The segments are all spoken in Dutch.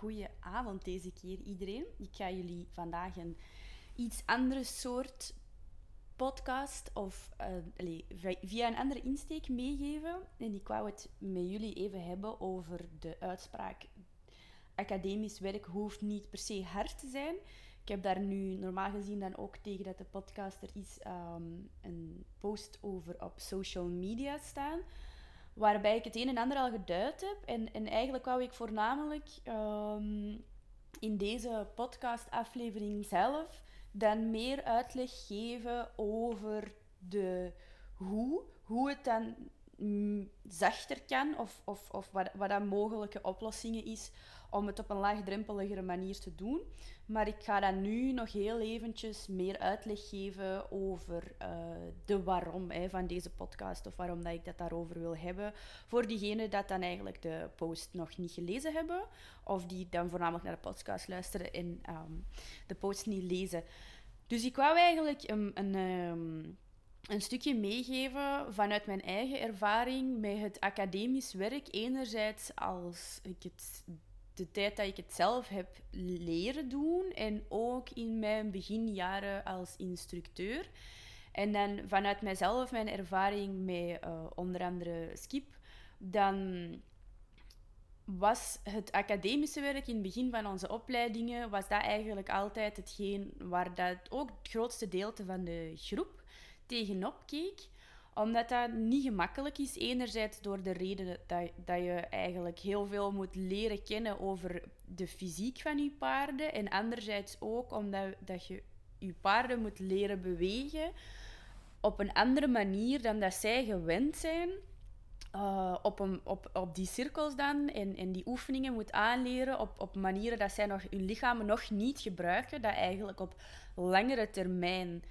goeie avond deze keer iedereen. Ik ga jullie vandaag een iets andere soort podcast of uh, allez, via een andere insteek meegeven. En ik wou het met jullie even hebben over de uitspraak academisch werk hoeft niet per se hard te zijn. Ik heb daar nu normaal gezien dan ook tegen dat de podcast er is um, een post over op social media staan waarbij ik het een en ander al geduid heb. En, en eigenlijk wou ik voornamelijk um, in deze podcastaflevering zelf dan meer uitleg geven over de hoe, hoe het dan zachter kan of, of, of wat, wat dan mogelijke oplossingen is om het op een laagdrempeligere manier te doen. Maar ik ga dan nu nog heel eventjes meer uitleg geven over uh, de waarom hè, van deze podcast of waarom dat ik dat daarover wil hebben. Voor diegenen dat dan eigenlijk de post nog niet gelezen hebben of die dan voornamelijk naar de podcast luisteren en um, de post niet lezen. Dus ik wou eigenlijk een, een, um, een stukje meegeven vanuit mijn eigen ervaring met het academisch werk. Enerzijds als ik het de tijd dat ik het zelf heb leren doen en ook in mijn beginjaren als instructeur. En dan vanuit mijzelf, mijn ervaring met uh, onder andere Skip, dan was het academische werk in het begin van onze opleidingen, was dat eigenlijk altijd hetgeen waar dat ook het grootste deel van de groep tegenop keek omdat dat niet gemakkelijk is. Enerzijds door de reden dat, dat je eigenlijk heel veel moet leren kennen over de fysiek van je paarden. En anderzijds ook omdat dat je je paarden moet leren bewegen op een andere manier dan dat zij gewend zijn. Uh, op, op, op die cirkels dan en, die oefeningen moet aanleren op, op manieren dat zij nog hun lichaam nog niet gebruiken, dat eigenlijk op langere termijn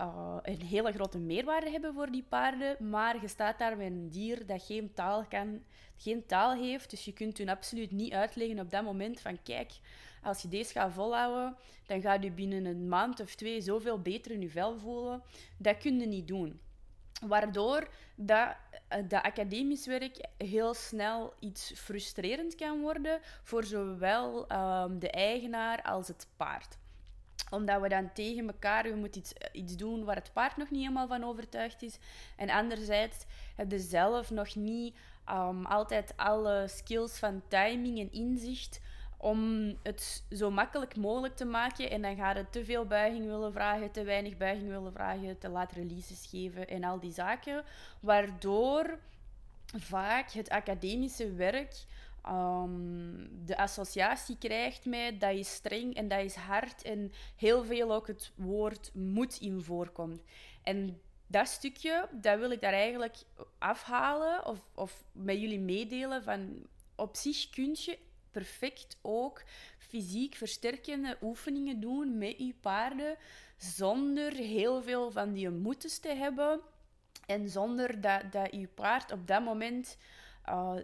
uh, een hele grote meerwaarde hebben voor die paarden. Maar je staat daar met een dier dat geen taal, kan, geen taal heeft. Dus je kunt hun absoluut niet uitleggen op dat moment van kijk, als je deze gaat volhouden, dan gaat je binnen een maand of twee zoveel beter in je vel voelen. Dat kun je niet doen. Waardoor dat, eh, dat academisch werk heel snel iets frustrerend kan worden voor zowel um, de eigenaar als het paard omdat we dan tegen elkaar, we moeten iets, iets doen waar het paard nog niet helemaal van overtuigd is. En anderzijds heb je zelf nog niet um, altijd alle skills van timing en inzicht om het zo makkelijk mogelijk te maken. En dan gaat het te veel buiging willen vragen, te weinig buiging willen vragen, te laat releases geven en al die zaken. Waardoor vaak het academische werk um, de associatie krijgt mij dat is streng en dat is hard en heel veel ook het woord moet in voorkomt. En dat stukje, dat wil ik daar eigenlijk afhalen of, of met jullie meedelen van op zich kun je perfect ook fysiek versterkende oefeningen doen met je paarden zonder heel veel van die moetes te hebben en zonder dat, dat je paard op dat moment uh,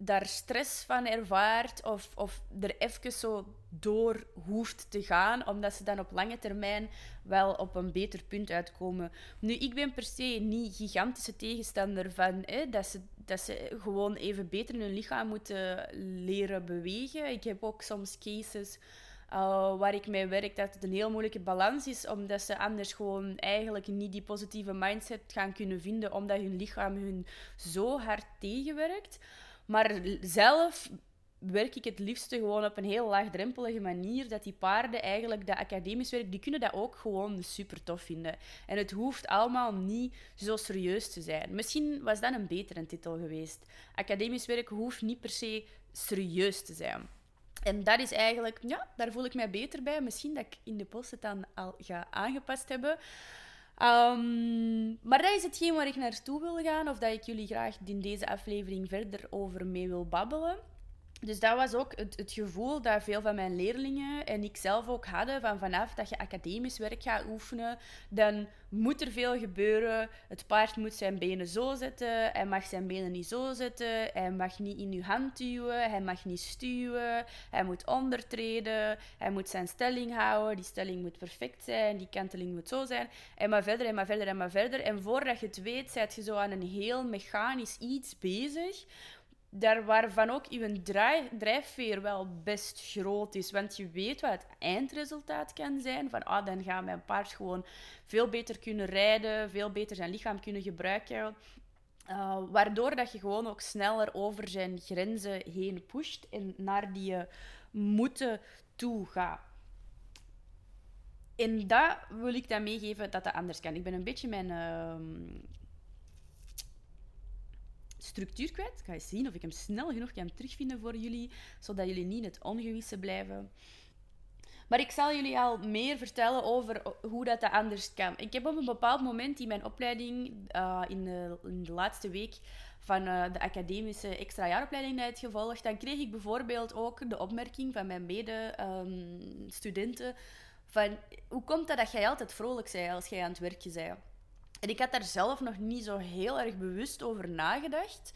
daar stress van ervaart of, of er even zo door hoeft te gaan, omdat ze dan op lange termijn wel op een beter punt uitkomen. Nu, ik ben per se niet gigantische tegenstander van hè, dat, ze, dat ze gewoon even beter hun lichaam moeten leren bewegen. Ik heb ook soms cases uh, waar ik mee werk dat het een heel moeilijke balans is, omdat ze anders gewoon eigenlijk niet die positieve mindset gaan kunnen vinden, omdat hun lichaam hun zo hard tegenwerkt. Maar zelf werk ik het liefste gewoon op een heel laagdrempelige manier. Dat die paarden eigenlijk dat academisch werk, die kunnen dat ook gewoon super tof vinden. En het hoeft allemaal niet zo serieus te zijn. Misschien was dat een betere titel geweest. Academisch werk hoeft niet per se serieus te zijn. En dat is eigenlijk, ja, daar voel ik mij beter bij. Misschien dat ik in de post het dan al ga aangepast hebben. Um, maar dat is hetgeen waar ik naartoe wil gaan, of dat ik jullie graag in deze aflevering verder over mee wil babbelen. Dus dat was ook het, het, gevoel dat veel van mijn leerlingen en ik zelf ook hadden van vanaf dat je academisch werk gaat oefenen, dan moet er veel gebeuren. Het paard moet zijn benen zo zetten, hij mag zijn benen niet zo zetten, hij mag niet in uw hand duwen, hij mag niet stuwen, hij moet ondertreden, hij moet zijn stelling houden, die stelling moet perfect zijn, die kanteling moet zo zijn, en maar verder en maar verder en maar verder. En voordat je het weet, zijt je zo aan een heel mechanisch iets bezig, daar waarvan ook je drijfveer wel best groot is. Want je weet wat het eindresultaat kan zijn. Van, ah, dan gaat mijn paard gewoon veel beter kunnen rijden, veel beter zijn lichaam kunnen gebruiken. Uh, waardoor dat je gewoon ook sneller over zijn grenzen heen pusht en naar die moeten toe gaat. En dat wil ik dan meegeven dat dat anders kan. Ik ben een beetje mijn uh, structuur kwijt. Ik ga eens zien of ik hem snel genoeg kan terugvinden voor jullie, zodat jullie niet in het ongewisse blijven. Maar ik zal jullie al meer vertellen over hoe dat, dat anders kan. Ik heb op een bepaald moment in mijn opleiding, uh, in, de, laatste week van uh, de academische extra jaaropleiding net gevolgd, dan kreeg ik bijvoorbeeld ook de opmerking van mijn mede-studenten ehm, van hoe komt dat dat jij altijd vrolijk bent als jij aan het werken bent? En ik had daar zelf nog niet zo heel erg bewust over nagedacht.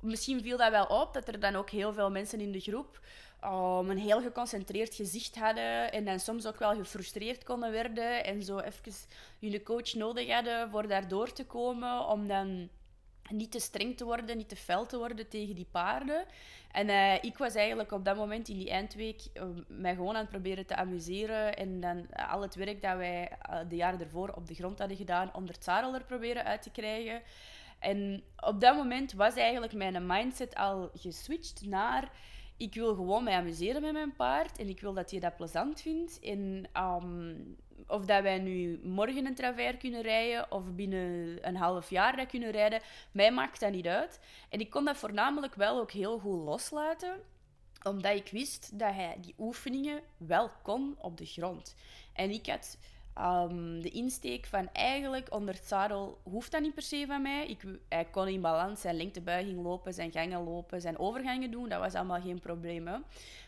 Misschien viel dat wel op dat er dan ook heel veel mensen in de groep um, een heel geconcentreerd gezicht hadden en dan soms ook wel gefrustreerd konden worden en zo even jullie coach nodig hadden voor daardoor te komen, om dan niet te streng te worden, niet te fel te worden tegen die paarden. En uh, ik was eigenlijk op dat moment in die eindweek uh, mij gewoon aan het proberen te amuseren. En dan uh, al het werk dat wij de jaren ervoor op de grond hadden gedaan, onder het zadel er proberen uit te krijgen. En op dat moment was eigenlijk mijn mindset al geswitcht naar ik wil gewoon mij amuseren met mijn paard en ik wil dat hij dat plezant vindt. En um, of dat wij nu morgen een travers kunnen rijden of binnen een half jaar dat kunnen rijden, mij maakt dat niet uit. En ik kon dat voornamelijk wel ook heel goed loslaten, omdat ik wist dat hij die oefeningen wel kon op de grond. En ik had um, de insteek van eigenlijk onder het zadel hoeft dat niet per se van mij. Ik, hij kon in balans zijn lengtebuiging lopen, zijn gangen lopen, zijn overgangen doen. Dat was allemaal geen probleem.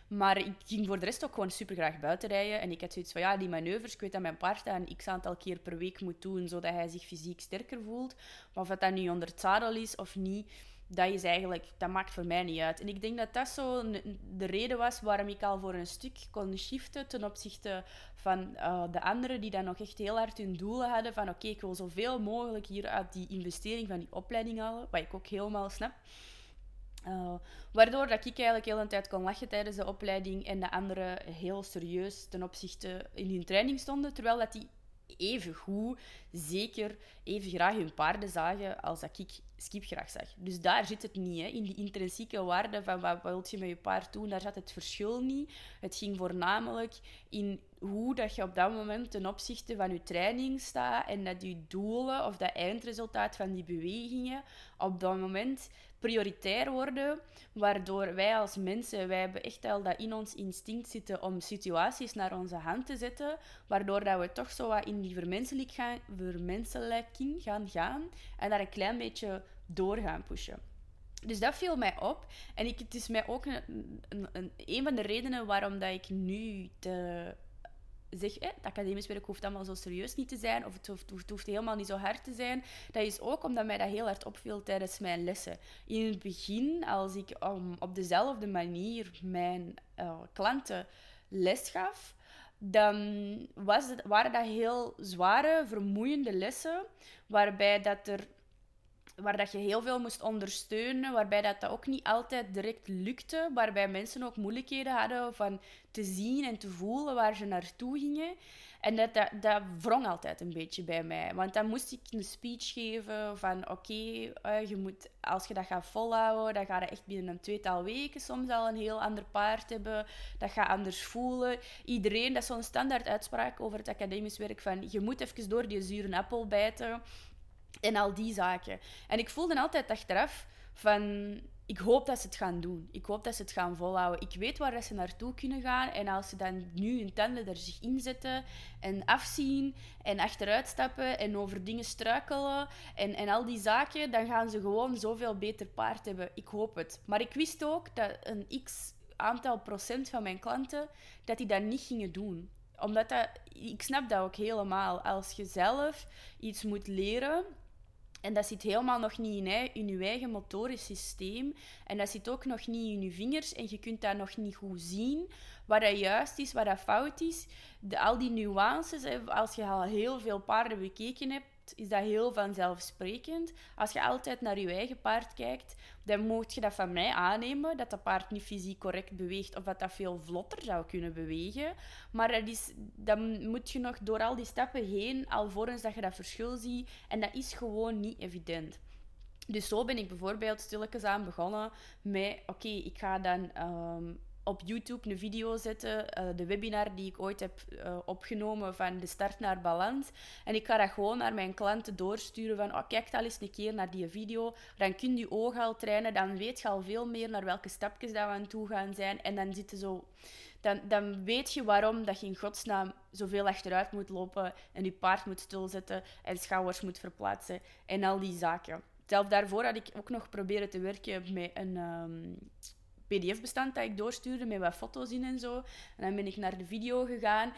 Maar ik ging voor de rest ook gewoon super graag buiten rijden. En ik had zoiets van, ja, die manoeuvres, ik weet dat mijn paard dat een x-aantal keer per week moet doen, zodat hij zich fysiek sterker voelt. Maar of dat nu onder het zadel is of niet, dat, is eigenlijk, dat maakt voor mij niet uit. En ik denk dat dat zo de reden was waarom ik al voor een stuk kon shiften ten opzichte van uh, de anderen die dan nog echt heel hard hun doelen hadden van oké, ik wil zoveel mogelijk hier uit die investering van die opleiding halen, wat ik ook helemaal snap. Uh, waardoor dat ik eigenlijk heel een tijd kon lachen tijdens de opleiding en de anderen heel serieus ten opzichte in hun training stonden, terwijl dat die even goed, zeker even graag hun paarden zagen als dat ik skip graag zag. Dus daar zit het niet, hè. in die intrinsieke waarde van wat, wat wil je met je paard doen, daar zat het verschil niet. Het ging voornamelijk in hoe dat je op dat moment ten opzichte van je training staat en dat je doelen of dat eindresultaat van die bewegingen op dat moment prioritair worden, waardoor wij als mensen, wij hebben echt al dat in ons instinct zitten om situaties naar onze hand te zetten, waardoor dat we toch zo wat in die vermenselijking gaan gaan en daar een klein beetje door gaan pushen. Dus dat viel mij op. En ik, het is mij ook een, een, een, een van de redenen waarom dat ik nu te zeg, het academisch werk hoeft allemaal zo serieus niet te zijn, of het hoeft, hoeft, helemaal niet zo hard te zijn. Dat is ook omdat mij dat heel hard opviel tijdens mijn lessen. In het begin, als ik op dezelfde manier mijn uh, klanten les gaf, dan was het, waren dat heel zware, vermoeiende lessen, waarbij dat er waar dat je heel veel moest ondersteunen, waarbij dat, dat ook niet altijd direct lukte, waarbij mensen ook moeilijkheden hadden van te zien en te voelen waar ze naartoe gingen. En dat, dat, dat wrong altijd een beetje bij mij. Want dan moest ik een speech geven van oké, eh, je moet als je dat gaat volhouden, dan ga je echt binnen een tweetal weken soms al een heel ander paard hebben. Dat gaat anders voelen. Iedereen, dat is zo'n standaard uitspraak over het academisch werk van je moet even door die zure appel bijten. En al die zaken. En ik voelde altijd achteraf van... Ik hoop dat ze het gaan doen. Ik hoop dat ze het gaan volhouden. Ik weet waar ze naartoe kunnen gaan. En als ze dan nu hun tanden er zich inzetten en afzien en achteruit stappen en over dingen struikelen en, en al die zaken, dan gaan ze gewoon zoveel beter paard hebben. Ik hoop het. Maar ik wist ook dat een x aantal procent van mijn klanten, dat die dat niet gingen doen. Omdat dat... Ik snap dat ook helemaal. Als je zelf iets moet leren en dat zit helemaal nog niet in, in je eigen motorisch systeem. En dat zit ook nog niet in je vingers. En je kunt dat nog niet goed zien. Wat dat juist is, wat dat fout is. De, al die nuances, als je al heel veel paarden bekeken hebt, is dat heel vanzelfsprekend. Als je altijd naar je eigen paard kijkt, dan moet je dat van mij aannemen, dat dat paard niet fysiek correct beweegt of dat dat veel vlotter zou kunnen bewegen. Maar dat is, moet je nog door al die stappen heen, alvorens dat je dat verschil ziet. En dat is gewoon niet evident. Dus zo ben ik bijvoorbeeld stilletjes aan begonnen met... Oké, ik ga dan ehm, op YouTube een video zetten, uh, de webinar die ik ooit heb uh, opgenomen van de start naar balans. En ik ga dat gewoon naar mijn klanten doorsturen van, oh, kijk al eens een keer naar die video. Dan kun je ogen al trainen, dan weet je al veel meer naar welke stapjes dat we aan toe gaan zijn. En dan zitten zo... Dan, dan weet je waarom dat je in godsnaam zoveel achteruit moet lopen en je paard moet stilzetten en schouders moet verplaatsen en al die zaken. Zelf daarvoor had ik ook nog proberen te werken met een... Um, pdf-bestand dat ik doorstuurde met wat foto's in en zo. En dan ben ik naar de video gegaan.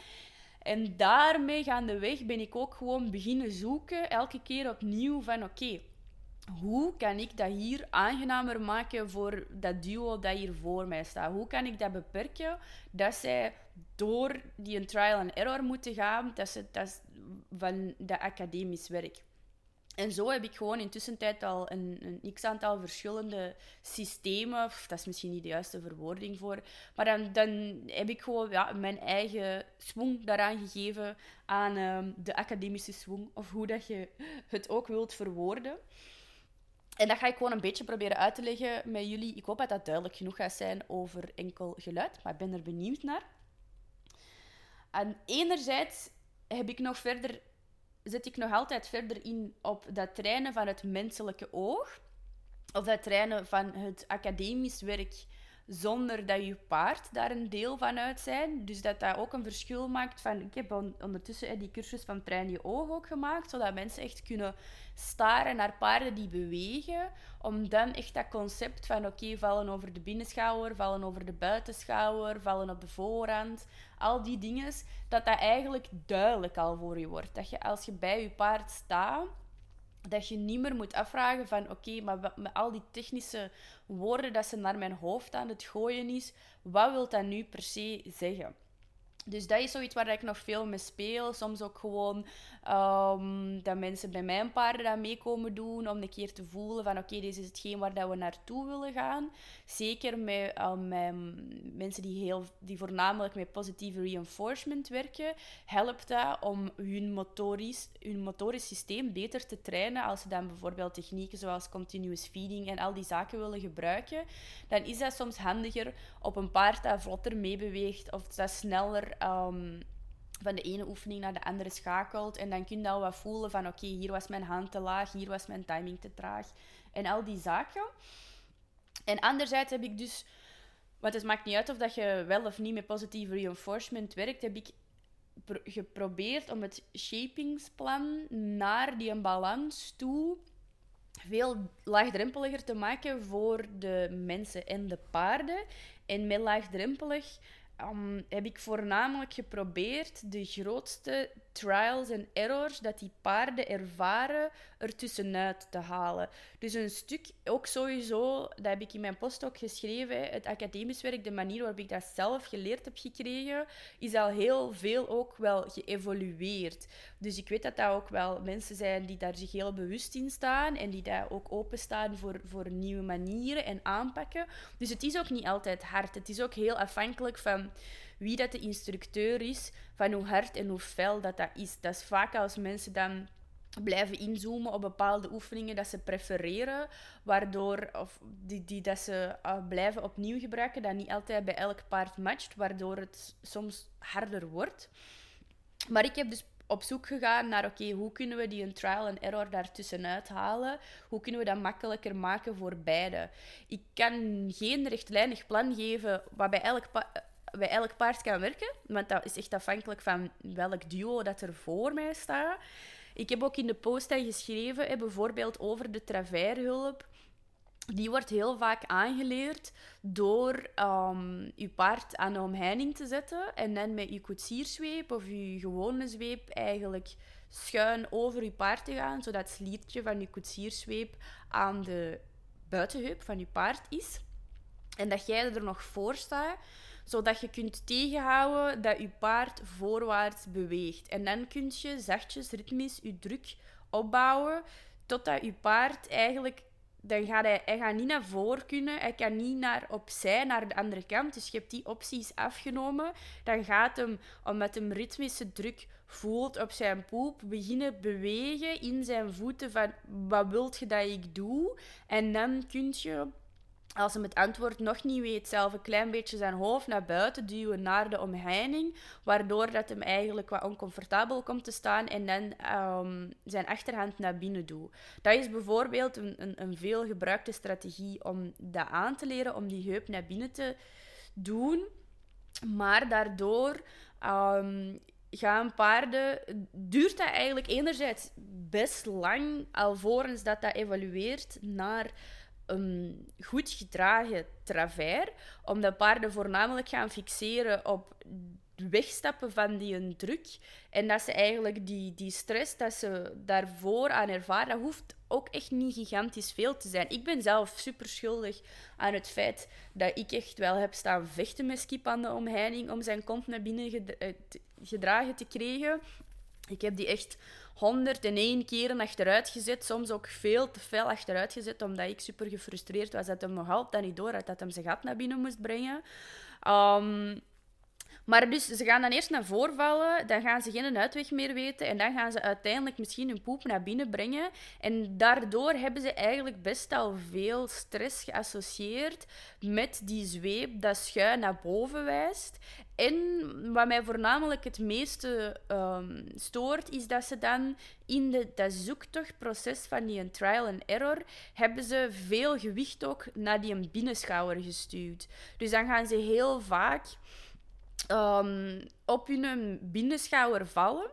En daarmee gaandeweg ben ik ook gewoon beginnen zoeken, elke keer opnieuw, van oké, hoe kan ik dat hier aangenamer maken voor dat duo dat hier voor mij staat? Hoe kan ik dat beperken dat zij door die trial and error moeten gaan, dat, ze, dat van dat academisch werk. En zo heb ik gewoon intussen tijd al een, een x-aantal verschillende systemen, dat is misschien niet de juiste verwoording voor, maar dan, dan heb ik gewoon ja, mijn eigen swing daaraan gegeven aan ehm, de academische swing, of hoe dat je het ook wilt verwoorden. En dat ga ik gewoon een beetje proberen uit te leggen met jullie. Ik hoop dat dat duidelijk genoeg gaat zijn over enkel geluid, maar ik ben er benieuwd naar. En enerzijds heb ik nog verder zet ik nog altijd verder in op dat trainen van het menselijke oog. Of dat trainen van het academisch werk zonder dat je paard daar een deel van uit zijn. Dus dat dat ook een verschil maakt van... Ik heb ondertussen die cursus van Train Je Oog ook gemaakt, zodat mensen echt kunnen staren naar paarden die bewegen, om dan echt dat concept van oké, vallen over de binnenschouwer, vallen over de buitenschouwer, vallen op de voorhand, al die dingen, dat dat eigenlijk duidelijk al voor je wordt. Dat je als je bij je paard staat, dat je niet meer moet afvragen van oké, maar met al die technische woorden dat ze naar mijn hoofd aan het gooien is, wat wil dat nu per se zeggen? Dus dat is zoiets waar ik nog veel mee speel. Soms ook gewoon um, dat mensen bij mijn paarden dat mee komen doen. Om een keer te voelen van oké, dit is hetgeen waar dat we naartoe willen gaan. Zeker met, met mensen die, heel, die voornamelijk met positieve reinforcement werken. Helpt dat om hun motorisch, hun motorisch systeem beter te trainen. Als ze dan bijvoorbeeld technieken zoals continuous feeding en al die zaken willen gebruiken. Dan is dat soms handiger op een paard dat vlotter meebeweegt of dat sneller um, van de ene oefening naar de andere schakelt. En dan kun je al wat voelen van oké, hier was mijn hand te laag, hier was mijn timing te traag. En al die zaken. En anderzijds heb ik dus, want het maakt niet uit of dat je wel of niet met positieve reinforcement werkt, heb ik geprobeerd om het shapingsplan naar die balans toe veel laagdrempeliger te maken voor de mensen en de paarden. En met laagdrempelig um, heb ik voornamelijk geprobeerd de grootste trials en errors dat die paarden ervaren er tussenuit te halen. Dus een stuk, ook sowieso, dat heb ik in mijn post ook geschreven, het academisch werk, de manier waarop ik dat zelf geleerd heb gekregen, is al heel veel ook wel geëvolueerd. Dus ik weet dat dat ook wel mensen zijn die daar zich heel bewust in staan en die daar ook openstaan voor, voor nieuwe manieren en aanpakken. Dus het is ook niet altijd hard. Het is ook heel afhankelijk van wie dat de instructeur is, van hoe hard en hoe fel dat, dat is. Dat is vaak als mensen dan blijven inzoomen op bepaalde oefeningen dat ze prefereren, waardoor, of die, die dat ze uh, blijven opnieuw gebruiken, dat niet altijd bij elk paard matcht, waardoor het soms harder wordt. Maar ik heb dus op zoek gegaan naar, oké, hoe kunnen we die een trial en error daartussenuit halen? Hoe kunnen we dat makkelijker maken voor beide? Ik kan geen rechtlijnig plan geven waarbij elk, bij elk paard kan werken. Want dat is echt afhankelijk van welk duo dat er voor mij staat. Ik heb ook in de post geschreven, bijvoorbeeld over de traveirhulp. Die wordt heel vaak aangeleerd door je paard aan de omheining te zetten en dan met je koetsierzweep of je gewone zweep eigenlijk schuin over je paard te gaan, zodat het sliertje van je koetsierzweep aan de buitenheup van je paard is. En dat jij er nog voor staat, zodat je kunt tegenhouden dat je paard voorwaarts beweegt. En dan kun je zachtjes, ritmisch, je druk opbouwen totdat je paard eigenlijk dan gaat hij, hij gaat niet naar voren kunnen, hij kan niet naar opzij, naar de andere kant. Dus je hebt die opties afgenomen. Dan gaat hem, omdat hem ritmische druk voelt op zijn poep, beginnen bewegen in zijn voeten van wat wilt je dat ik doe? En dan kun je als hem het antwoord nog niet weet, zelf een klein beetje zijn hoofd naar buiten duwen naar de omheining, waardoor dat hem eigenlijk wat oncomfortabel komt te staan en dan ehm, zijn achterhand naar binnen doet. Dat is bijvoorbeeld een, een, een veel gebruikte strategie om dat aan te leren, om die heup naar binnen te doen. Maar daardoor um, gaan paarden, duurt dat eigenlijk enerzijds best lang alvorens dat dat evolueert naar een goed gedragen travers, omdat paarden voornamelijk gaan fixeren op wegstappen van die druk. En dat ze eigenlijk die, die stress dat ze daarvoor aan ervaren, dat hoeft ook echt niet gigantisch veel te zijn. Ik ben zelf super schuldig aan het feit dat ik echt wel heb staan vechten met Skip aan de omheining om zijn kont naar binnen eh, gedragen te krijgen. Ik heb die echt 101 keren achteruit gezet, soms ook veel te veel achteruit gezet, omdat ik super gefrustreerd was dat hem nog altijd niet door had dat hem zijn gat naar binnen moest brengen. Um, maar dus ze gaan dan eerst naar voren vallen, dan gaan ze geen uitweg meer weten en dan gaan ze uiteindelijk misschien hun poep naar binnen brengen. En daardoor hebben ze eigenlijk best al veel stress geassocieerd met die zweep dat schuin naar boven wijst. En wat mij voornamelijk het meeste um, stoort, is dat ze dan in de, dat zoektochtproces van die trial and error, hebben ze veel gewicht ook naar die binnenschouwer gestuurd. Dus dan gaan ze heel vaak um, op hun binnenschouwer vallen.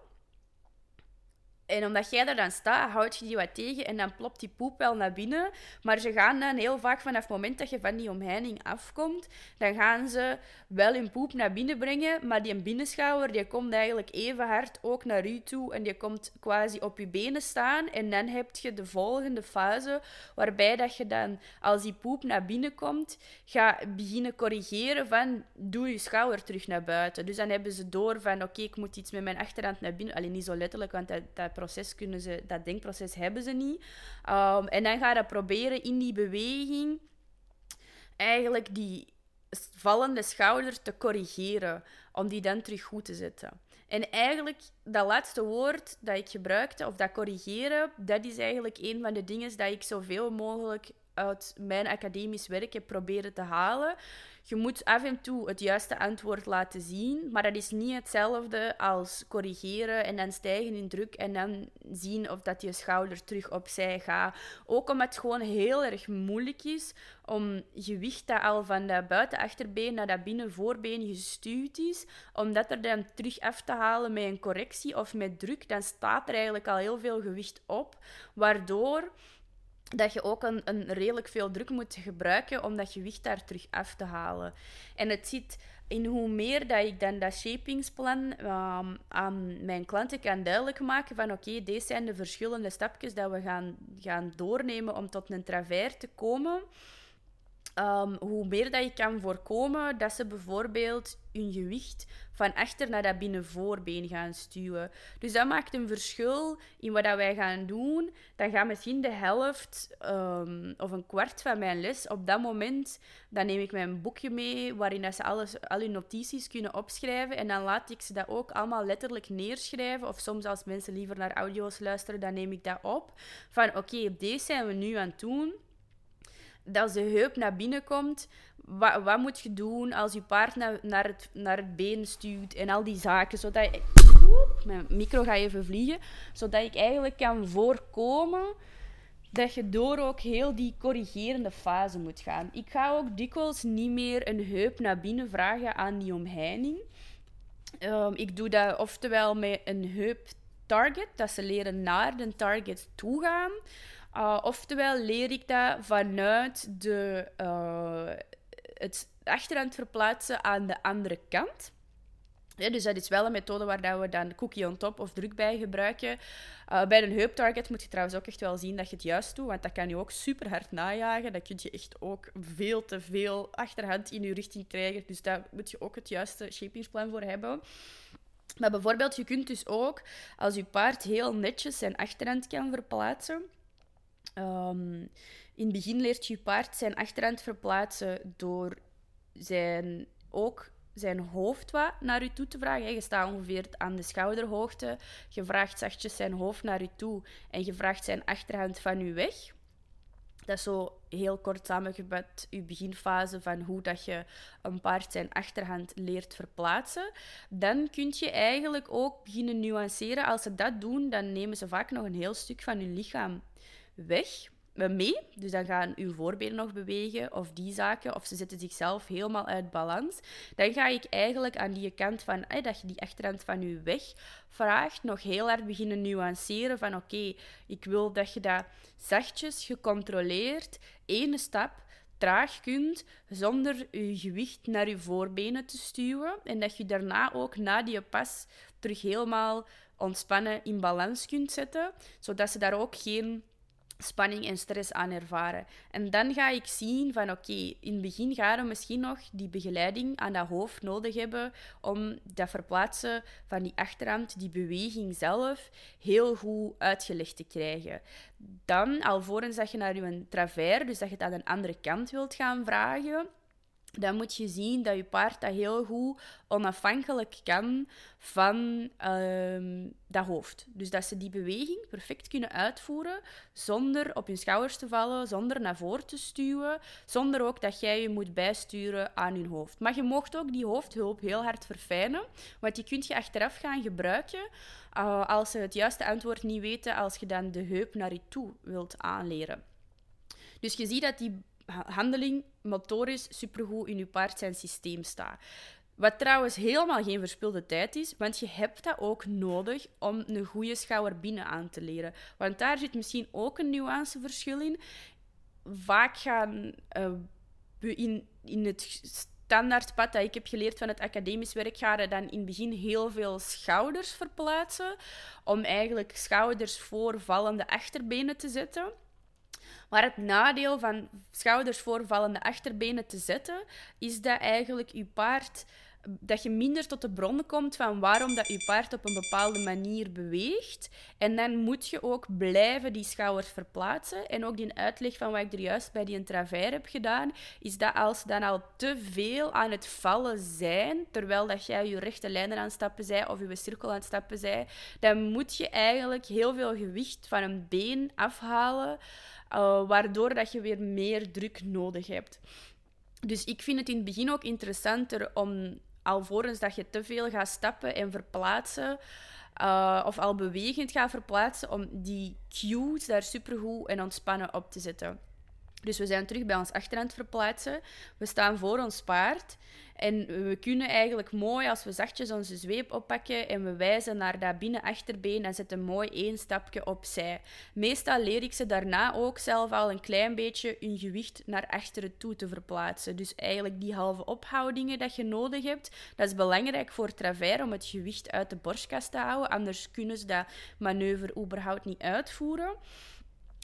En omdat jij daar dan staat, houd je die wat tegen en dan plopt die poep wel naar binnen. Maar ze gaan dan heel vaak vanaf het moment dat je van die omheining afkomt, dan gaan ze wel hun poep naar binnen brengen, maar die binnenschouwer die komt eigenlijk even hard ook naar u toe en die komt quasi op je benen staan. En dan heb je de volgende fase, waarbij dat je dan, als die poep naar binnen komt, gaat beginnen corrigeren van, doe je schouder terug naar buiten. Dus dan hebben ze door van, oké, ik moet iets met mijn achterhand naar binnen. Alleen niet zo letterlijk, want dat proces kunnen ze, dat denkproces hebben ze niet. Um, en dan ga je proberen in die beweging eigenlijk die vallende schouder te corrigeren, om die dan terug goed te zetten. En eigenlijk, dat laatste woord dat ik gebruikte, of dat corrigeren, dat is eigenlijk een van de dingen dat ik zoveel mogelijk uit mijn academisch werk heb proberen te halen. Je moet af en toe het juiste antwoord laten zien, maar dat is niet hetzelfde als corrigeren en dan stijgen in druk en dan zien of dat je schouder terug opzij gaat. Ook omdat het gewoon heel erg moeilijk is om gewicht dat al van dat buitenachterbeen naar dat binnenvoorbeen gestuurd is, om dat er dan terug af te halen met een correctie of met druk, dan staat er eigenlijk al heel veel gewicht op, waardoor dat je ook een, een redelijk veel druk moet gebruiken om dat gewicht daar terug af te halen. En het zit in hoe meer dat ik dan dat shapingsplan um, aan mijn klanten kan duidelijk maken van oké, deze zijn de verschillende stapjes dat we gaan, gaan doornemen om tot een travers te komen. Um, hoe meer dat je kan voorkomen dat ze bijvoorbeeld hun gewicht van achter naar dat binnenvoorbeen gaan stuwen. Dus dat maakt een verschil in wat dat wij gaan doen. Dan gaat misschien de helft um, of een kwart van mijn les op dat moment, dan neem ik mijn boekje mee waarin dat ze alles, al hun notities kunnen opschrijven en dan laat ik ze dat ook allemaal letterlijk neerschrijven. Of soms als mensen liever naar audio's luisteren, dan neem ik dat op. Van oké, okay, deze zijn we nu aan het doen dat de heup naar binnen komt. Wat, wat moet je doen als je paard naar, het, naar het been stuurt en al die zaken. Zodat je, mijn micro gaat even vliegen. Zodat ik eigenlijk kan voorkomen dat je door ook heel die corrigerende fase moet gaan. Ik ga ook dikwijls niet meer een heup naar binnen vragen aan die omheining. Um, ik doe dat oftewel met een heup target, dat ze leren naar de target toe gaan. Uh, oftewel leer ik dat vanuit de, uh, het achterhand verplaatsen aan de andere kant. Dus dat is wel een methode waar we dan cookie on top of druk bij gebruiken. Uh, bij een heuptarget moet je trouwens ook echt wel zien dat je het juist doet, want dat kan je ook super hard najagen. Dat kun je echt ook veel te veel achterhand in je richting krijgen. Dus daar moet je ook het juiste shapingsplan voor hebben. Maar bijvoorbeeld, je kunt dus ook, als je paard heel netjes zijn achterhand kan verplaatsen. Ehm, in het begin leert je paard zijn achterhand verplaatsen door zijn, ook zijn hoofd wat naar u toe te vragen. Je staat ongeveer aan de schouderhoogte. Je vraagt zachtjes zijn hoofd naar u toe en je vraagt zijn achterhand van u weg. Dat is zo heel kort samengevat uw beginfase van hoe dat je een paard zijn achterhand leert verplaatsen. Dan kun je eigenlijk ook beginnen nuanceren. Als ze dat doen, dan nemen ze vaak nog een heel stuk van hun lichaam weg mee. Dus dan gaan uw voorbenen nog bewegen of die zaken, of ze zetten zichzelf helemaal uit balans. Dan ga ik eigenlijk aan die kant van dat je die achterhand van je weg vraagt, nog heel hard beginnen nuanceren van oké, ik wil dat je dat zachtjes, gecontroleerd, ene stap traag kunt zonder je gewicht naar je voorbenen te stuwen. En dat je daarna ook na die pas terug helemaal ontspannen in balans kunt zetten, zodat ze daar ook geen spanning en stress aan ervaren. En dan ga ik zien van oké, in het begin gaan we misschien nog die begeleiding aan dat hoofd nodig hebben om dat verplaatsen van die achterhand, die beweging zelf, heel goed uitgelegd te krijgen. Dan, alvorens dat je naar je travers, dus dat je het aan een andere kant wilt gaan vragen, dan moet je zien dat je paard dat heel goed onafhankelijk kan van uh, dat hoofd. Dus dat ze die beweging perfect kunnen uitvoeren zonder op hun schouders te vallen, zonder naar voren te stuwen, zonder ook dat jij je moet bijsturen aan hun hoofd. Maar je mocht ook die hoofdhulp heel hard verfijnen, want die kun je achteraf gaan gebruiken uh, als ze het juiste antwoord niet weten, als je dan de heup naar je toe wilt aanleren. Dus je ziet dat die handeling motorisch supergoed in je paard zijn systeem staat. Wat trouwens helemaal geen verspilde tijd is, want je hebt dat ook nodig om een goede schouder binnen aan te leren. Want daar zit misschien ook een nuanceverschil in. Vaak gaan uh, in, in het standaardpad dat ik heb geleerd van het academisch werk, gaan er dan in het begin heel veel schouders verplaatsen, om eigenlijk schouders voor vallende achterbenen te zetten. Maar het nadeel van schouders voorvallende achterbenen te zetten, is dat eigenlijk je paard dat je minder tot de bron komt van waarom dat je paard op een bepaalde manier beweegt. En dan moet je ook blijven die schouders verplaatsen. En ook die uitleg van wat ik er juist bij die travers heb gedaan, is dat als dan al te veel aan het vallen zijn, terwijl dat jij je rechte lijnen aan het stappen zij of je cirkel aan het stappen zij, dan moet je eigenlijk heel veel gewicht van een been afhalen. Uh, waardoor dat je weer meer druk nodig hebt. Dus ik vind het in het begin ook interessanter om alvorens dat je te veel gaat stappen en verplaatsen, uh, of al bewegend gaat verplaatsen, om die cues daar supergoed en ontspannen op te zetten. Dus we zijn terug bij ons achterhand verplaatsen. We staan voor ons paard. En we kunnen eigenlijk mooi, als we zachtjes onze zweep oppakken en we wijzen naar dat binnenachterbeen, dan zetten mooi één stapje opzij. Meestal leer ik ze daarna ook zelf al een klein beetje hun gewicht naar achteren toe te verplaatsen. Dus eigenlijk die halve ophoudingen dat je nodig hebt, dat is belangrijk voor travers om het gewicht uit de borstkast te houden. Anders kunnen ze dat manoeuvre überhaupt niet uitvoeren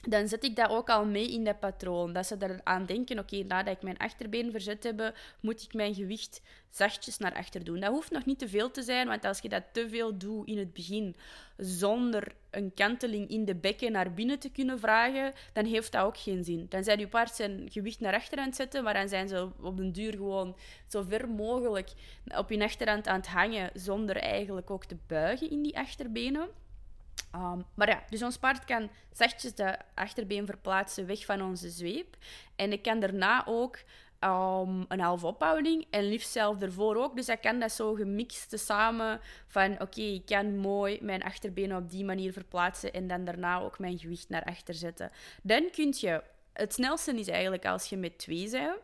dan zet ik dat ook al mee in dat patroon. Dat ze eraan denken, oké, nadat ik mijn achterbeen verzet heb, moet ik mijn gewicht zachtjes naar achter doen. Dat hoeft nog niet te veel te zijn, want als je dat te veel doet in het begin, zonder een kanteling in de bekken naar binnen te kunnen vragen, dan heeft dat ook geen zin. Dan zijn je paard zijn gewicht naar achter aan het zetten, maar dan zijn ze op den duur gewoon zo ver mogelijk op je achterhand aan het hangen, zonder eigenlijk ook te buigen in die achterbenen. Um, maar ja, dus ons paard kan zachtjes de achterbeen verplaatsen weg van onze zweep. En ik kan daarna ook um, een halve ophouding en liefst zelf ervoor ook. Dus ik kan dat zo gemixt samen van oké, ik kan mooi mijn achterbenen op die manier verplaatsen en dan daarna ook mijn gewicht naar achter zetten. Dan kun je, het snelste is eigenlijk als je met twee bent.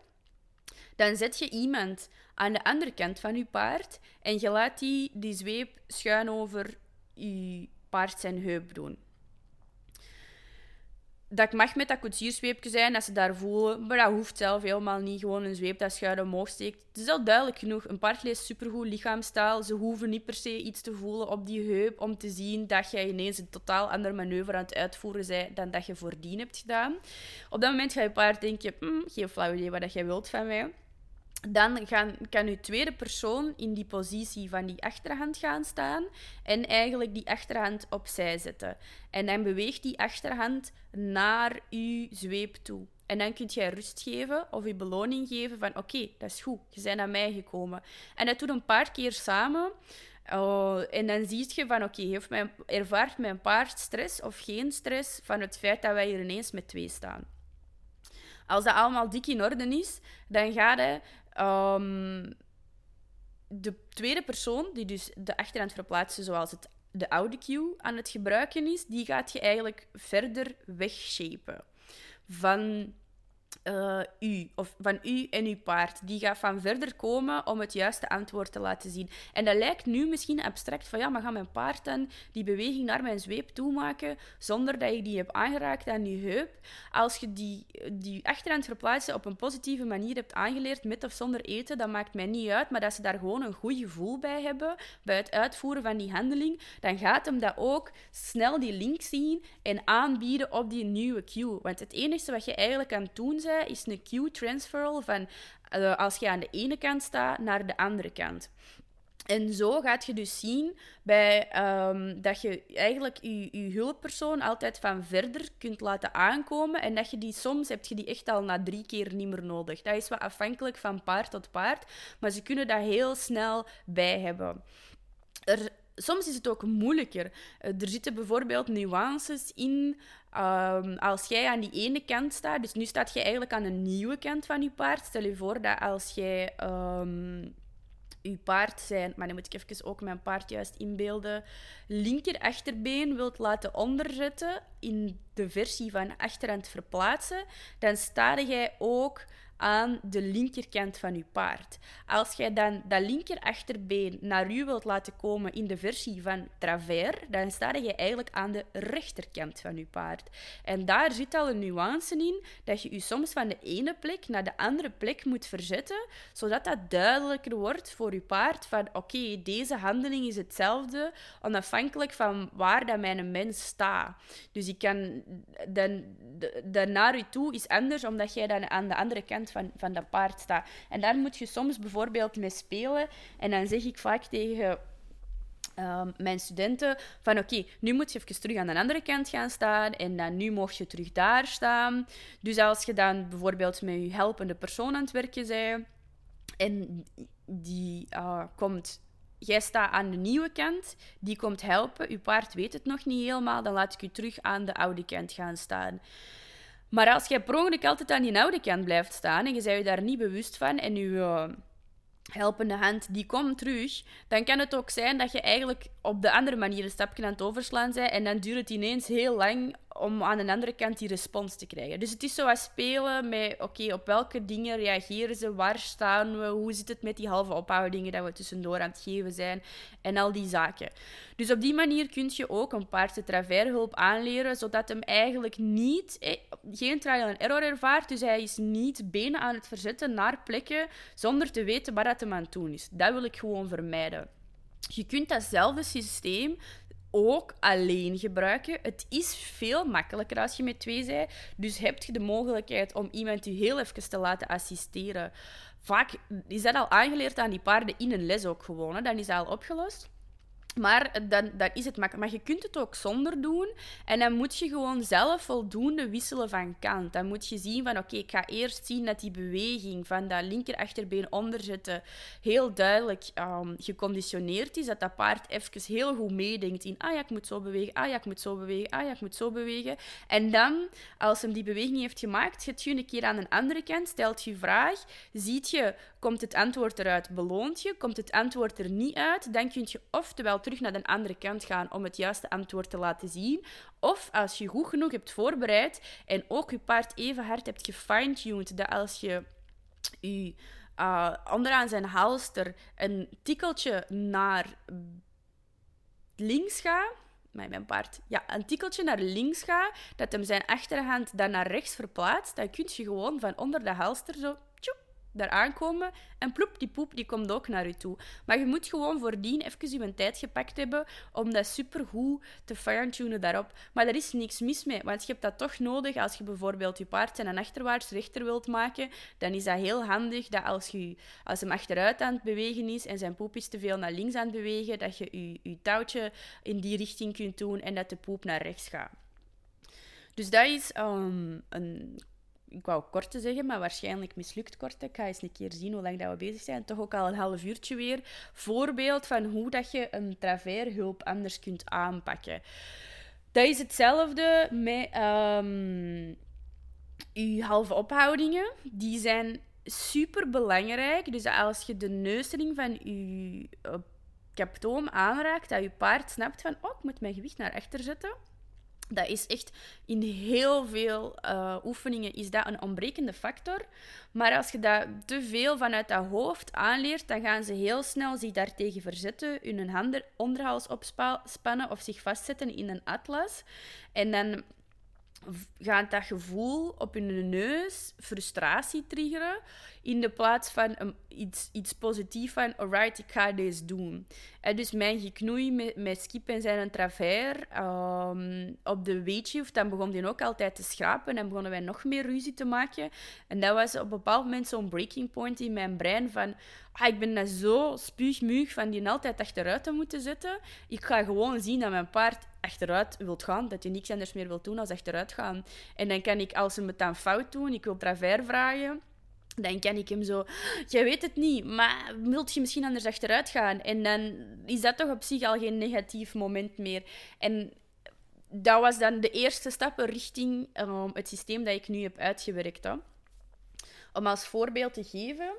Dan zet je iemand aan de andere kant van je paard en je laat die, die zweep schuin over je paard zijn heup doen. Dat mag met dat koetsierszweepje zijn, als ze daar voelen. Maar dat hoeft zelf helemaal niet. Gewoon een zweep dat schuin omhoog steekt. Het is al duidelijk genoeg. Een paard leest supergoed lichaamstaal. Ze hoeven niet per se iets te voelen op die heup om te zien dat jij ineens een totaal ander manoeuvre aan het uitvoeren bent dan dat je voordien hebt gedaan. Op dat moment ga je paard denken, hm, geen flauw idee wat jij wilt van mij. Dan gaan, kan je tweede persoon in die positie van die achterhand gaan staan en eigenlijk die achterhand opzij zetten. En dan beweegt die achterhand naar je zweep toe. En dan kun jij rust geven of je beloning geven van oké, dat is goed, je bent naar mij gekomen. En dat doet een paar keer samen. Oh, en dan zie je van oké, okay, ervaart mijn paard stress of geen stress van het feit dat wij hier ineens met twee staan. Als dat allemaal dik in orde is, dan gaat hij um, de tweede persoon, die dus de achterhand verplaatsen zoals het de oude cue aan het gebruiken is, die gaat je eigenlijk verder wegshapen van uh, u, of van u en uw paard. Die gaat van verder komen om het juiste antwoord te laten zien. En dat lijkt nu misschien abstract van ja, maar ga mijn paard dan die beweging naar mijn zweep toe maken zonder dat je die hebt aangeraakt aan je heup. Als je die, die achterhand verplaatsen op een positieve manier hebt aangeleerd, met of zonder eten, dat maakt mij niet uit, maar dat ze daar gewoon een goed gevoel bij hebben, bij het uitvoeren van die handeling, dan gaat hem dat ook snel die link zien en aanbieden op die nieuwe cue. Want het enige wat je eigenlijk het doen bent, is een Q-transferal van uh, als je aan de ene kant staat naar de andere kant. En zo gaat je dus zien bij, um, dat je eigenlijk je, je hulppersoon altijd van verder kunt laten aankomen. En dat je die soms heb je die echt al na drie keer niet meer nodig. Dat is wat afhankelijk van paard tot paard. Maar ze kunnen dat heel snel bij hebben. Er, soms is het ook moeilijker. Eh, er zitten bijvoorbeeld nuances in Um, als jij aan die ene kant staat, dus nu staat je eigenlijk aan een nieuwe kant van je paard. Stel je voor dat als jij um, je paard zijn, maar dan moet ik even ook mijn paard juist inbeelden, linker achterbeen wilt laten onderzetten in de versie van achterhand verplaatsen, dan sta jij ook aan de linkerkant van je paard. Als jij dan dat linker achterbeen naar u wilt laten komen in de versie van travers, dan sta je eigenlijk aan de rechterkant van je paard. En daar zit al een nuance in dat je je soms van de ene plek naar de andere plek moet verzetten, zodat dat duidelijker wordt voor je paard van oké, deze handeling is hetzelfde, onafhankelijk van waar dat mijn mens staat. Dus ik kan dan, naar u toe is anders, omdat jij dan aan de andere kant van, van dat paard staat. En daar moet je soms bijvoorbeeld mee spelen. En dan zeg ik vaak tegen ehm, mijn studenten van oké, nu moet je even terug aan de andere kant gaan staan en dan nu mocht je terug daar staan. Dus als je dan bijvoorbeeld met je helpende persoon aan het werken bent en die uh, komt jij staat aan de nieuwe kant, die komt helpen. Je paard weet het nog niet helemaal, dan laat ik je terug aan de oude kant gaan staan. Maar als jij per ongeluk altijd aan die oude kant blijft staan en je bent je daar niet bewust van en je uh, helpende hand die komt terug, dan kan het ook zijn dat je eigenlijk op de andere manier een stapje aan het overslaan bent en dan duurt het ineens heel lang om aan de andere kant die respons te krijgen. Dus het is zoals spelen met, oké, op welke dingen reageren ze, waar staan we, hoe zit het met die halve ophoudingen dat we tussendoor aan het geven zijn en al die zaken. Dus op die manier kun je ook een paard de travershulp aanleren, zodat hem eigenlijk niet, eh, geen trial and error ervaart, dus hij is niet benen aan het verzetten naar plekken zonder te weten wat dat hem aan het doen is. Dat wil ik gewoon vermijden. Je kunt datzelfde systeem ook alleen gebruiken. Het is veel makkelijker als je met twee bent. Dus heb je de mogelijkheid om iemand je heel even te laten assisteren. Vaak is dat al aangeleerd aan die paarden in een les ook gewoon. Dan is dat al opgelost. Maar dan, dan is het makkelijk. Maar je kunt het ook zonder doen. En dan moet je gewoon zelf voldoende wisselen van kant. Dan moet je zien van, oké, ik ga eerst zien dat die beweging van dat linker achterbeen onderzetten heel duidelijk um, geconditioneerd is. Dat dat paard even heel goed meedenkt in, ah ja, ik moet zo bewegen, ah ja, ik moet zo bewegen, ah ja, ik moet zo bewegen. En dan, als hem die beweging heeft gemaakt, gaat je een keer aan een andere kant, stelt je vraag, ziet je, komt het antwoord eruit, beloont je, komt het antwoord er niet uit, dan kun je oftewel terug naar de andere kant gaan om het juiste antwoord te laten zien. Of als je goed genoeg hebt voorbereid en ook je paard even hard hebt gefine-tuned, dat als je je uh, onderaan zijn halster een tikkeltje naar links gaat, mijn paard, ja, een tikkeltje naar links gaat, dat hem zijn achterhand dan naar rechts verplaatst, dan kun je gewoon van onder de halster zo daar aankomen. En ploep, die poep die komt ook naar je toe. Maar je moet gewoon voordien even je tijd gepakt hebben om dat supergoed te fine-tunen daarop. Maar er is niks mis mee, want je hebt dat toch nodig als je bijvoorbeeld je paard zijn achterwaarts rechter wilt maken. Dan is dat heel handig dat als, je, als hem achteruit aan het bewegen is en zijn poep is te veel naar links aan het bewegen, dat je je, je touwtje in die richting kunt doen en dat de poep naar rechts gaat. Dus dat is um, een ik wou kort te zeggen, maar waarschijnlijk mislukt kort. Ik ga eens een keer zien hoe lang dat we bezig zijn. Toch ook al een half uurtje weer. Voorbeeld van hoe dat je een traverhulp anders kunt aanpakken. Dat is hetzelfde met um, je halve ophoudingen. Die zijn super belangrijk. Dus als je de neusring van je uh, kaptoom aanraakt, dat je paard snapt van, oh, ik moet mijn gewicht naar achter zetten dat is echt in heel veel uh, oefeningen is dat een ontbrekende factor. Maar als je dat te veel vanuit dat hoofd aanleert, dan gaan ze heel snel zich daartegen verzetten, hun handen onderhals opspannen of zich vastzetten in een atlas. En dan gaat dat gevoel op hun neus frustratie triggeren in de plaats van iets, iets positiefs van alright, ik ga deze doen. En dus mijn geknoei met, met Skip en zijn travers um, op de weetjief, dan begon hij ook altijd te schrapen en begonnen wij nog meer ruzie te maken. En dat was op een bepaald moment zo'n breaking point in mijn brein van ah, ik ben net zo spuugmuug van die altijd achteruit te moeten zetten. Ik ga gewoon zien dat mijn paard achteruit wilt gaan, dat hij niks anders meer wil doen dan achteruit gaan. En dan kan ik, als ze me dan fout doen, ik wil travers vragen, dan kan ik hem zo... Jij weet het niet, maar wilt je misschien anders achteruit gaan? En dan is dat toch op zich al geen negatief moment meer. En dat was dan de eerste stap richting um, het systeem dat ik nu heb uitgewerkt. Om als voorbeeld te geven...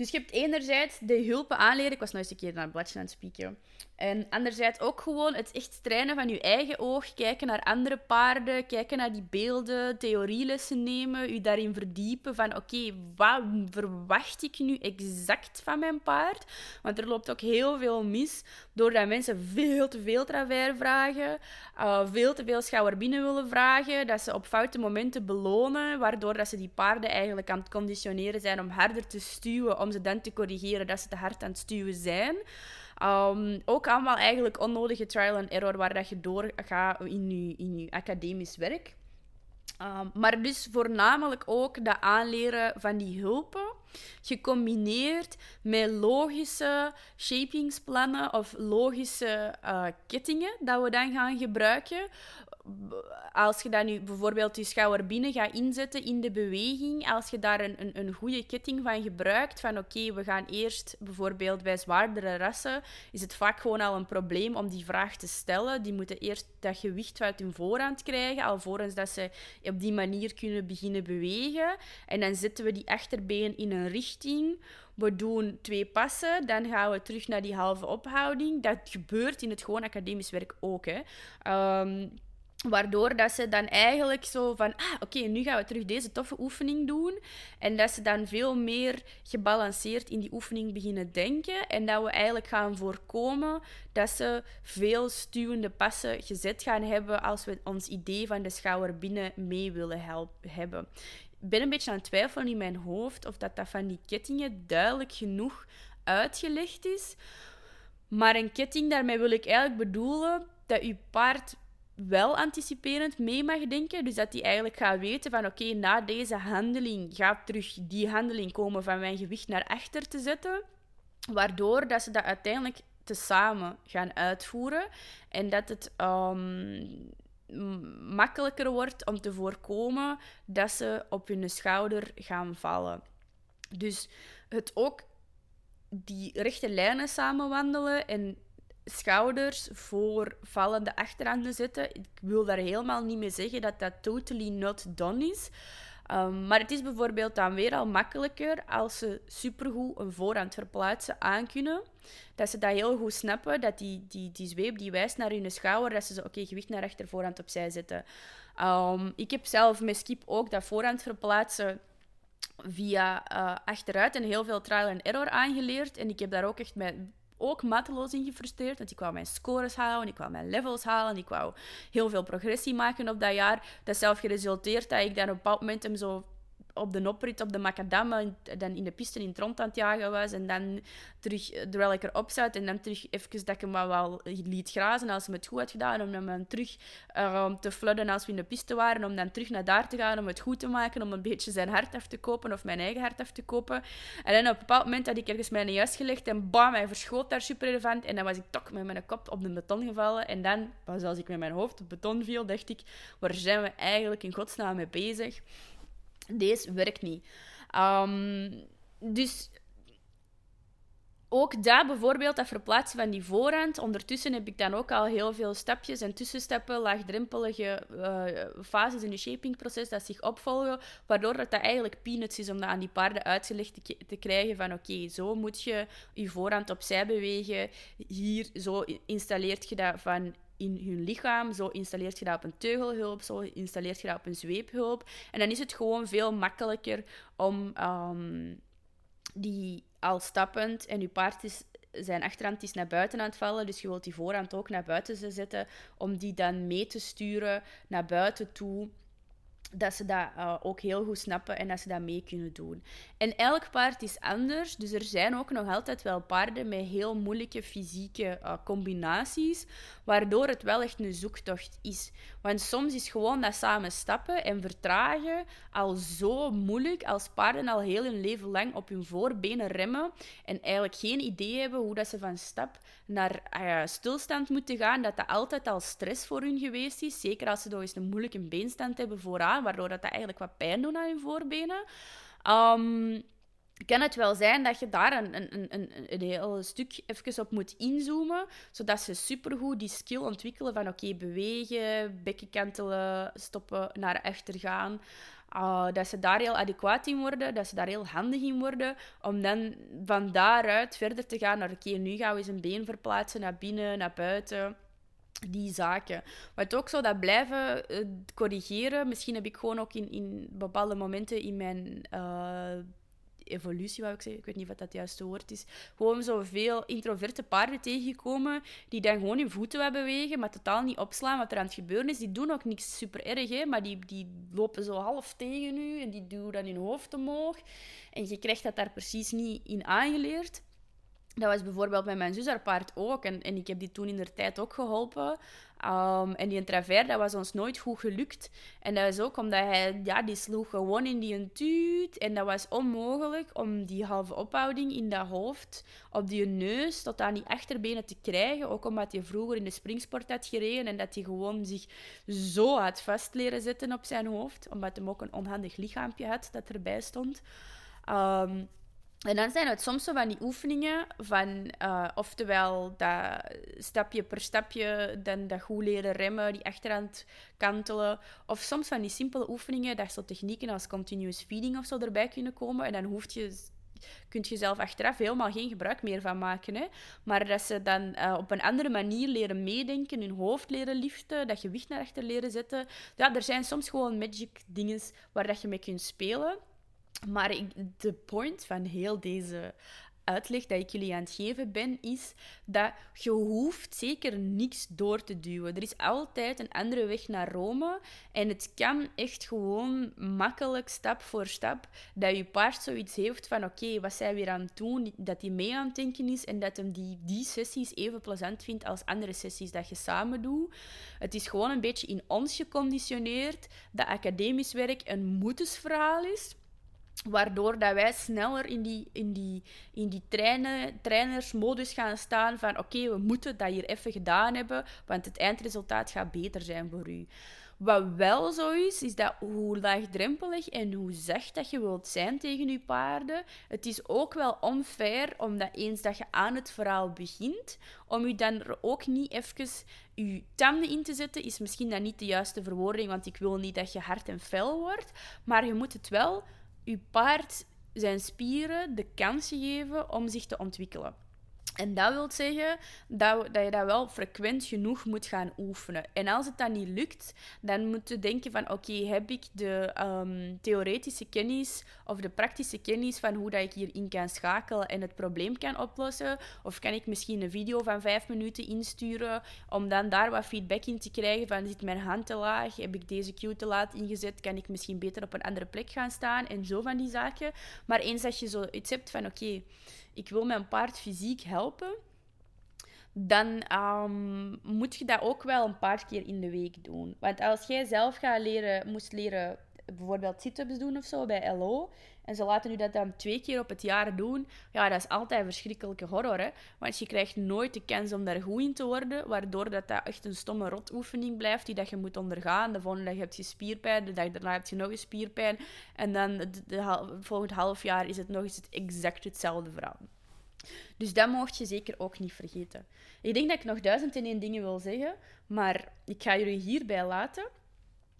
Dus je hebt enerzijds de hulpen aanleren. Ik was nog eens een keer naar het bladje aan het spieken. En anderzijds ook gewoon het echt trainen van je eigen oog. Kijken naar andere paarden, kijken naar die beelden, theorielessen nemen, je daarin verdiepen van oké, wat verwacht ik nu exact van mijn paard? Want er loopt ook heel veel mis doordat mensen veel te veel travers vragen, uh, veel te veel schouder binnen willen vragen, dat ze op foute momenten belonen, waardoor dat ze die paarden eigenlijk aan het conditioneren zijn om harder te stuwen, om ze dan te corrigeren dat ze te hard aan het stuwen zijn. Um, ook allemaal eigenlijk onnodige trial and error waar dat je doorgaat in je, in je academisch werk. Um, maar dus voornamelijk ook dat aanleren van die hulpen, gecombineerd met logische shapingsplannen of logische uh, kettingen dat we dan gaan gebruiken, als je dan nu bijvoorbeeld je schouder binnen gaat inzetten in de beweging, als je daar een, een, een goede ketting van gebruikt, van oké, we gaan eerst bijvoorbeeld bij zwaardere rassen, is het vaak gewoon al een probleem om die vraag te stellen. Die moeten eerst dat gewicht uit hun voorhand krijgen, alvorens dat ze op die manier kunnen beginnen bewegen. En dan zetten we die achterbeen in een richting. We doen twee passen, dan gaan we terug naar die halve ophouding. Dat gebeurt in het gewoon academisch werk ook. Hè. Ehm, Waardoor dat ze dan eigenlijk zo van, ah, oké, nu gaan we terug deze toffe oefening doen. En dat ze dan veel meer gebalanceerd in die oefening beginnen denken. En dat we eigenlijk gaan voorkomen dat ze veel stuwende passen gezet gaan hebben als we ons idee van de schouder binnen mee willen hebben. Ik ben een beetje aan het twijfelen in mijn hoofd of dat, dat van die kettingen duidelijk genoeg uitgelegd is. Maar een ketting, daarmee wil ik eigenlijk bedoelen dat je paard wel anticiperend mee mag denken. Dus dat hij eigenlijk gaat weten van oké, na deze handeling gaat terug die handeling komen van mijn gewicht naar achter te zetten. Waardoor dat ze dat uiteindelijk tezamen gaan uitvoeren. En dat het um, makkelijker wordt om te voorkomen dat ze op hun schouder gaan vallen. Dus het ook die rechte lijnen samenwandelen en schouders voor vallende achterhanden zetten. Ik wil daar helemaal niet mee zeggen dat dat totally not done is. Um, maar het is bijvoorbeeld dan weer al makkelijker als ze supergoed een voorhand verplaatsen aan kunnen. Dat ze dat heel goed snappen, dat die, die, die zweep die wijst naar hun schouder, dat ze zo, oké, gewicht naar achter, voorhand opzij zetten. Um, ik heb zelf met Skip ook dat voorhand verplaatsen via uh, achteruit en heel veel trial and error aangeleerd. En ik heb daar ook echt met ook mateloos in gefrustreerd. Want ik wou mijn scores halen, ik wou mijn levels halen, ik wou heel veel progressie maken op dat jaar. Dat zelf geresulteerd dat ik dan op een bepaald moment zo op de oprit op de macadam dan in de piste in het aan het jagen was. En dan terug, terwijl ik erop zat, en dan terug even dat ik hem wel liet grazen als hij het goed had gedaan. Om hem terug uh, te flooden als we in de piste waren. Om dan terug naar daar te gaan om het goed te maken. Om een beetje zijn hart af te kopen of mijn eigen hart af te kopen. En dan op een bepaald moment had ik ergens mijn jas gelegd en bam, hij verschoot daar super relevant. En dan was ik toch met mijn kop op de beton gevallen. En dan, pas als ik met mijn hoofd op beton viel, dacht ik, waar zijn we eigenlijk in godsnaam mee bezig? Deze werkt niet. Um, dus ook daar bijvoorbeeld, dat verplaatsen van die voorhand. Ondertussen heb ik dan ook al heel veel stapjes en tussenstappen, laagdrempelige uh, fases in het shapingproces dat zich opvolgen, waardoor dat, dat eigenlijk peanuts is om dat aan die paarden uitgelegd te, te krijgen van oké, zo moet je je voorhand opzij bewegen, hier, zo installeert je dat van in hun lichaam. Zo installeert je dat op een teugelhulp, zo installeert je dat op een zweephulp. En dan is het gewoon veel makkelijker om um, die al stappend en je paard is zijn achterhand is naar buiten aan het vallen, dus je wilt die voorhand ook naar buiten zetten, om die dan mee te sturen naar buiten toe dat ze dat uh, ook heel goed snappen en dat ze dat mee kunnen doen. En elk paard is anders, dus er zijn ook nog altijd wel paarden met heel moeilijke fysieke uh, combinaties, waardoor het wel echt een zoektocht is. Want soms is gewoon dat samen stappen en vertragen al zo moeilijk als paarden al heel hun leven lang op hun voorbenen remmen en eigenlijk geen idee hebben hoe dat ze van stap naar uh, stilstand moeten gaan, dat dat altijd al stress voor hun geweest is. Zeker als ze nog eens een moeilijke beenstand hebben vooraan, waardoor dat, dat eigenlijk wat pijn doet aan hun voorbenen. Um, kan het wel zijn dat je daar een, een, een, een heel stuk even op moet inzoomen, zodat ze supergoed die skill ontwikkelen van oké, bewegen, bekken kantelen, stoppen, naar achter gaan. Uh, dat ze daar heel adequaat in worden, dat ze daar heel handig in worden, om dan van daaruit verder te gaan naar oké, nu gaan we eens een been verplaatsen naar binnen, naar buiten die zaken. Wat ook zo dat blijven uh, corrigeren. Misschien heb ik gewoon ook in, in bepaalde momenten in mijn uh, evolutie, wou ik zeggen, ik weet niet wat dat het juiste woord is, gewoon zoveel introverte paarden tegenkomen die dan gewoon hun voeten willen bewegen, maar totaal niet opslaan wat er aan het gebeuren is. Die doen ook niks super erg, hè, maar die, die lopen zo half tegen u en die doen dan hun hoofd omhoog. En je krijgt dat daar precies niet in aangeleerd. Dat was bijvoorbeeld met mijn zus ook. En, en ik heb die toen in de tijd ook geholpen. Um, en die travers, dat was ons nooit goed gelukt. En dat was ook omdat hij, ja, die sloeg gewoon in die tuut. En dat was onmogelijk om die halve ophouding in dat hoofd, op die neus, tot aan die achterbenen te krijgen. Ook omdat hij vroeger in de springsport had gereden en dat hij gewoon zich zo had vast leren zetten op zijn hoofd. Omdat hij ook een onhandig lichaampje had dat erbij stond. Um, en dan zijn het soms zo van die oefeningen van, uh, oftewel dat stapje per stapje, dan dat goed leren remmen, die achterhand kantelen. Of soms van die simpele oefeningen, dat zo technieken als continuous feeding of zo erbij kunnen komen. En dan hoeft je, kunt je zelf achteraf helemaal geen gebruik meer van maken. Hè? Maar dat ze dan uh, op een andere manier leren meedenken, hun hoofd leren liften, dat gewicht naar achter leren zetten. Ja, er zijn soms gewoon magic dingen waar dat je mee kunt spelen. Maar de point van heel deze uitleg dat ik jullie aan het geven ben, is dat je hoeft zeker niks door te duwen. Er is altijd een andere weg naar Rome. En het kan echt gewoon makkelijk, stap voor stap, dat je paard zoiets heeft van oké, wat zij weer aan het doen, dat hij mee aan het denken is en dat hem die, die sessies even plezant vindt als andere sessies dat je samen doet. Het is gewoon een beetje in ons geconditioneerd dat academisch werk een moetensverhaal is Waardoor dat wij sneller in die, in die, in die trainen, trainersmodus gaan staan van oké, we moeten dat hier even gedaan hebben, want het eindresultaat gaat beter zijn voor u. Wat wel zo is, is dat hoe laagdrempelig en hoe zacht dat je wilt zijn tegen je paarden, het is ook wel onfair, omdat eens dat je aan het verhaal begint, om je dan ook niet even je tanden in te zetten, is misschien dan niet de juiste verwoording, want ik wil niet dat je hard en fel wordt, maar je moet het wel je paard zijn spieren de kans geven om zich te ontwikkelen. En dat wil zeggen dat, dat je dat wel frequent genoeg moet gaan oefenen. En als het dan niet lukt, dan moet je denken van oké, heb ik de ehm, theoretische kennis of de praktische kennis van hoe dat ik hierin kan schakelen en het probleem kan oplossen? Of kan ik misschien een video van vijf minuten insturen om dan daar wat feedback in te krijgen van zit mijn hand te laag, heb ik deze cue te laat ingezet, kan ik misschien beter op een andere plek gaan staan en zo van die zaken. Maar eens dat je zoiets hebt van oké, ik wil mijn paard fysiek helpen, dan um, moet je dat ook wel een paar keer in de week doen. Want als jij zelf gaat leren, moest leren bijvoorbeeld sit-ups doen of zo bij LO, en ze laten u dat dan twee keer op het jaar doen, ja, dat is altijd verschrikkelijke horror, hè. Want je krijgt nooit de kans om daar goed in te worden, waardoor dat, dat echt een stomme rotoefening blijft die dat je moet ondergaan. De volgende dag heb je spierpijn, de dag daarna heb je nog eens spierpijn. En dan de, de, volgend half jaar is het nog eens het exact hetzelfde verhaal. Dus dat mocht je zeker ook niet vergeten. Ik denk dat ik nog duizend en één dingen wil zeggen, maar ik ga jullie hierbij laten.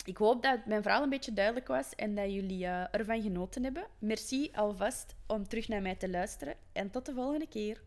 Ik hoop dat mijn verhaal een beetje duidelijk was en dat jullie uh, ervan genoten hebben. Merci alvast om terug naar mij te luisteren en tot de volgende keer.